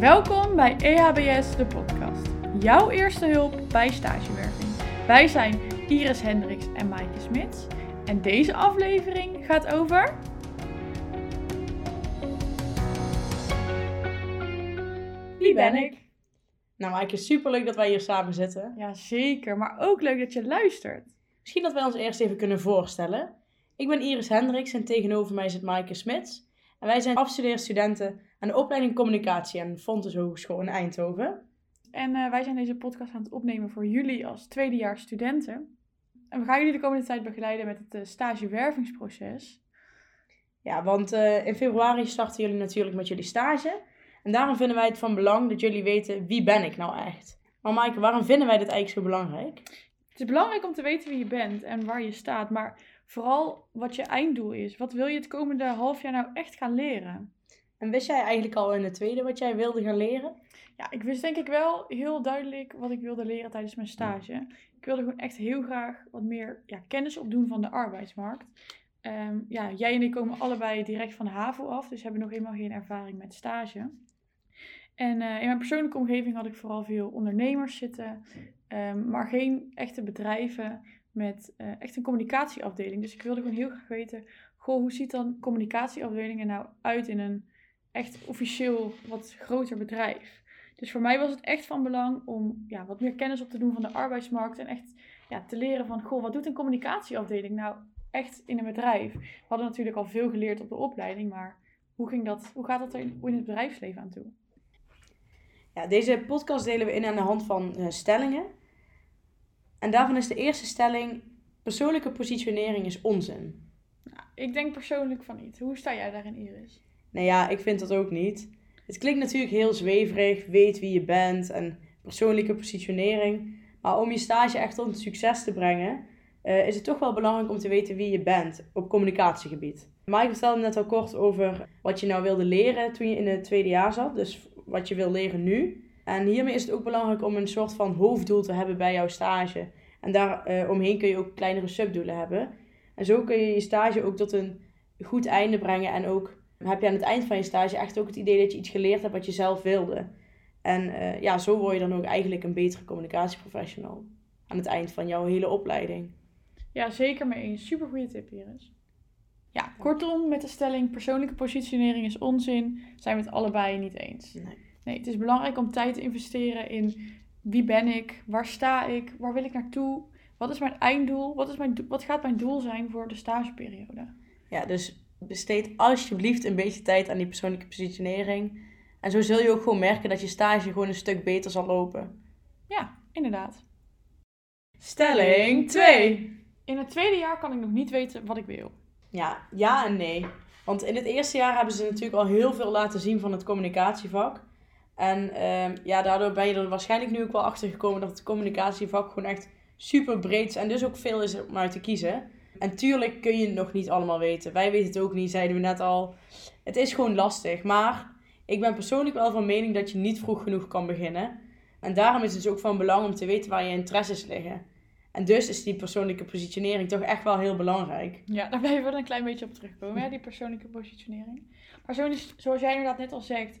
Welkom bij EHBS, de podcast. Jouw eerste hulp bij stagewerving. Wij zijn Iris Hendricks en Maaike Smits. En deze aflevering gaat over... Wie ben ik? Nou, Maaike, superleuk dat wij hier samen zitten. Ja, zeker. Maar ook leuk dat je luistert. Misschien dat wij ons eerst even kunnen voorstellen. Ik ben Iris Hendricks en tegenover mij zit Maaike Smits. En wij zijn afstudeerstudenten aan de opleiding Communicatie aan de Fontes Hogeschool in Eindhoven. En eh, wij zijn deze podcast aan het opnejaars voor jullie als tweedejaars studenten. En we gaan jullie de komende tijd begeleiden met het uh, stagewervingsproces. Ja, want uh, in februari starten jullie natuurlijk met jullie stage. En daarom vinden wij het van belang dat jullie weten wie ben ik nou echt. Maar Maaike, waarom vinden wij dit eigenlijk zo belangrijk? Het is belangrijk om te weten wie je bent en waar je staat. Maar vooral wat je einddoel is. Wat wil je het komende half jaar nou echt gaan leren? En wist jij eigenlijk al in de tweede wat jij wilde gaan leren? Ja, ik wist denk ik wel heel duidelijk wat ik wilde leren tijdens mijn stage. Ik wilde gewoon echt heel graag wat meer ja, kennis opdoen van de arbeidsmarkt. Um, ja, jij en ik komen allebei direct van de HAVO af, dus hebben nog helemaal geen ervaring met stage. En uh, in mijn persoonlijke omgeving had ik vooral veel ondernemers zitten, um, maar geen echte bedrijven met uh, echt een communicatieafdeling. Dus ik wilde gewoon heel graag weten, goh, hoe ziet dan communicatieafdelingen nou uit in een echt officieel wat groter bedrijf? Dus voor mij was het echt van belang om ja, wat meer kennis op te doen van de arbeidsmarkt en echt ja, te leren van, goh, wat doet een communicatieafdeling nou echt in een bedrijf? We hadden natuurlijk al veel geleerd op de opleiding, maar hoe, ging dat, hoe gaat dat er in het bedrijfsleven aan toe? Ja, deze podcast delen we in aan de hand van uh, stellingen. En daarvan is de eerste stelling: persoonlijke positionering is onzin. Nou, ik denk persoonlijk van niet. Hoe sta jij daarin, Iris? Nou ja, ik vind dat ook niet. Het klinkt natuurlijk heel zweverig, weet wie je bent en persoonlijke positionering. Maar om je stage echt tot succes te brengen, uh, is het toch wel belangrijk om te weten wie je bent op communicatiegebied. Mike vertelde net al kort over wat je nou wilde leren toen je in het tweede jaar zat. Dus wat je wil leren nu. En hiermee is het ook belangrijk om een soort van hoofddoel te hebben bij jouw stage. En daar uh, omheen kun je ook kleinere subdoelen hebben. En zo kun je je stage ook tot een goed einde brengen. En ook heb je aan het eind van je stage echt ook het idee dat je iets geleerd hebt wat je zelf wilde. En uh, ja, zo word je dan ook eigenlijk een betere communicatieprofessional. Aan het eind van jouw hele opleiding. Ja, zeker mee eens. Super goede tip, Iris. Ja, kortom, met de stelling persoonlijke positionering is onzin, zijn we het allebei niet eens. Nee. Nee, het is belangrijk om tijd te investeren in wie ben ik, waar sta ik, waar wil ik naartoe, wat is mijn einddoel, wat, is mijn, wat gaat mijn doel zijn voor de stageperiode. Ja, dus besteed alsjeblieft een beetje tijd aan die persoonlijke positionering. En zo zul je ook gewoon merken dat je stage gewoon een stuk beter zal lopen. Ja, inderdaad. Stelling 2. In het tweede jaar kan ik nog niet weten wat ik wil. Ja, ja en nee. Want in het eerste jaar hebben ze natuurlijk al heel veel laten zien van het communicatievak. En uh, ja, daardoor ben je er waarschijnlijk nu ook wel achter gekomen dat het communicatievak gewoon echt super breed is. En dus ook veel is om uit te kiezen. En tuurlijk kun je het nog niet allemaal weten. Wij weten het ook niet, zeiden we net al. Het is gewoon lastig. Maar ik ben persoonlijk wel van mening dat je niet vroeg genoeg kan beginnen. En daarom is het dus ook van belang om te weten waar je interesses liggen. En dus is die persoonlijke positionering toch echt wel heel belangrijk. Ja, daar blijven we een klein beetje op terugkomen, hè, die persoonlijke positionering. Maar zoals jij inderdaad net al zegt,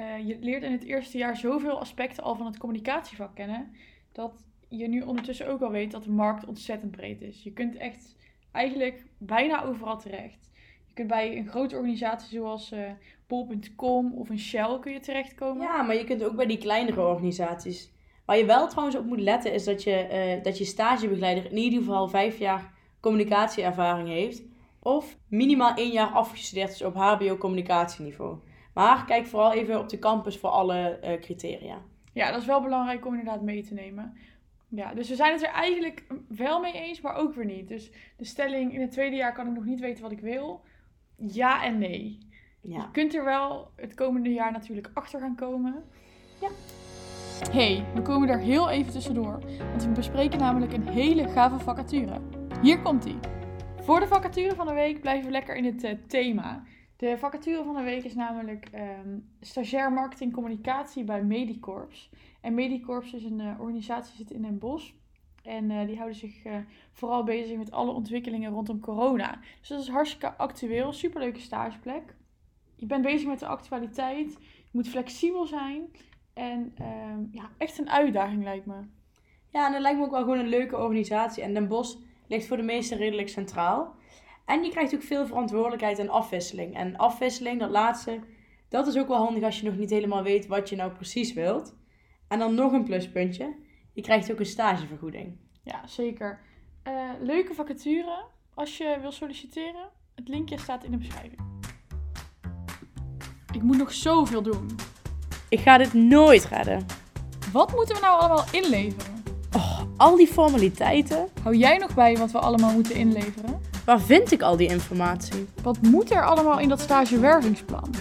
uh, je leert in het eerste jaar zoveel aspecten al van het communicatievak kennen, dat je nu ondertussen ook al weet dat de markt ontzettend breed is. Je kunt echt eigenlijk bijna overal terecht. Je kunt bij een grote organisatie zoals uh, Bol.com of een Shell kun je terechtkomen. Ja, maar je kunt ook bij die kleinere organisaties. Waar je wel trouwens op moet letten is dat je, uh, dat je stagebegeleider in ieder geval vijf jaar communicatieervaring heeft. Of minimaal één jaar afgestudeerd is op HBO-communicatieniveau. Maar kijk vooral even op de campus voor alle uh, criteria. Ja, dat is wel belangrijk om inderdaad mee te nemen. Ja, dus we zijn het er eigenlijk wel mee eens, maar ook weer niet. Dus de stelling in het tweede jaar kan ik nog niet weten wat ik wil. Ja en nee. Ja. Je kunt er wel het komende jaar natuurlijk achter gaan komen. Ja. Hey, we komen er heel even tussendoor. Want we bespreken namelijk een hele gave vacature. Hier komt ie. Voor de vacature van de week blijven we lekker in het uh, thema. De vacature van de week is namelijk um, stagiair marketing communicatie bij Medicorps. En Medicorps is een uh, organisatie die zit in Den Bosch. En eh, die houden zich eh, vooral bezig met alle ontwikkelingen rondom corona. Dus dat is hartstikke actueel. Superleuke stageplek. Je bent bezig met de actualiteit. Je moet flexibel zijn. En ehm, ja, echt een uitdaging lijkt me. Ja, en dat lijkt me ook wel gewoon een leuke organisatie. En Den Bosch ligt voor de meesten redelijk centraal. En je krijgt ook veel verantwoordelijkheid en afwisseling. En afwisseling, dat laatste, dat is ook wel handig als je nog niet helemaal weet wat je nou precies wilt. En dan nog een pluspuntje. Je krijgt ook een stagevergoeding. Ja, zeker. Eh, leuke vacature. Als je wil solliciteren, het linkje staat in de beschrijving. Ik moet nog zoveel doen. Ik ga dit nooit redden. Wat moeten we nou allemaal inleveren? Oh, al die formaliteiten. Hou jij nog bij wat we allemaal moeten inleveren? Waar vind ik al die informatie? Wat moet er allemaal in dat stagewervingsplan?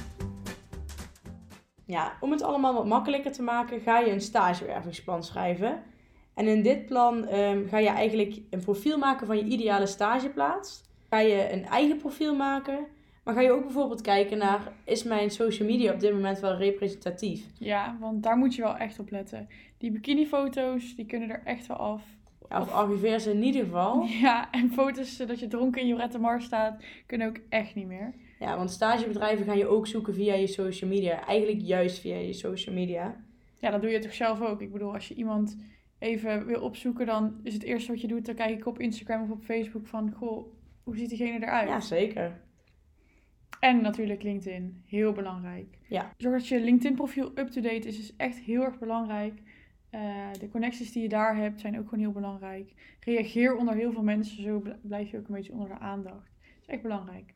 Ja, om het allemaal wat makkelijker te maken, ga je een stagewervingsplan schrijven. En in dit plan ehm, ga je eigenlijk een profiel maken van je ideale stageplaats. Ga je een eigen profiel maken. Maar ga je ook bijvoorbeeld kijken naar, is mijn social media op dit moment wel representatief? Ja, want daar moet je wel echt op letten. Die bikinifoto's, die kunnen er echt wel af. Ja, of arriveer ze in ieder geval. Ja, en foto's dat je dronken in Jorette Mars staat, kunnen ook echt niet meer. Ja, want stagebedrijven gaan je ook zoeken via je social media. Eigenlijk juist via je social media. Ja, dat doe je toch zelf ook. Ik bedoel, als je iemand even wil opzoeken, dan is het eerste wat je doet, dan kijk ik op Instagram of op Facebook van, goh, hoe ziet diegene eruit? Ja, zeker. En natuurlijk LinkedIn, heel belangrijk. Ja. Zorg dat je LinkedIn profiel up-to-date is, is echt heel erg belangrijk. Eh, de connecties die je daar hebt zijn ook gewoon heel belangrijk. Reageer onder heel veel mensen, zo bl- blijf je ook een beetje onder de aandacht. Dat is echt belangrijk.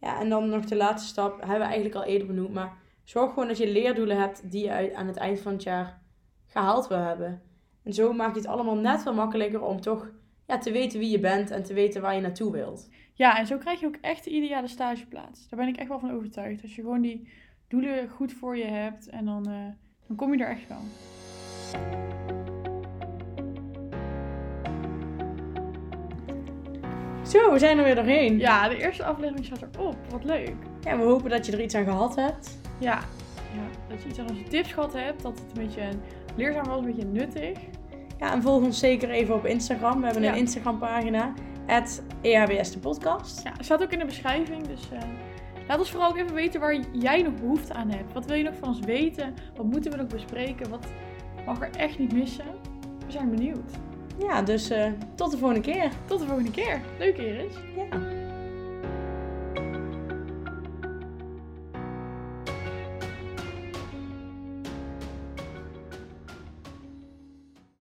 Ja, en dan nog de laatste stap, hebben we eigenlijk al eerder benoemd. Maar zorg gewoon dat je leerdoelen hebt die je aan het eind van het jaar gehaald wil hebben. En zo maak je het allemaal net wel makkelijker om toch ja, te weten wie je bent en te weten waar je naartoe wilt. Ja, en zo krijg je ook echt de ideale stageplaats. Daar ben ik echt wel van overtuigd. Als je gewoon die doelen goed voor je hebt en dan, eh, dan kom je er echt wel. Zo, we zijn er weer doorheen. Ja, de eerste aflevering staat erop. Wat leuk. Ja, we hopen dat je er iets aan gehad hebt. Ja, ja dat je iets aan onze tips gehad hebt. Dat het een beetje leerzaam was, een beetje nuttig. Ja, en volg ons zeker even op Instagram. We hebben Ja. een Instagram pagina. EHBS de podcast. Ja, staat ook in de beschrijving. Dus eh, laat ons vooral ook even weten waar jij nog behoefte aan hebt. Wat wil je nog van ons weten? Wat moeten we nog bespreken? Wat mag er echt niet missen? We zijn benieuwd. Ja, dus eh, tot de volgende keer. Tot de volgende keer. Leuk Iris. Ja.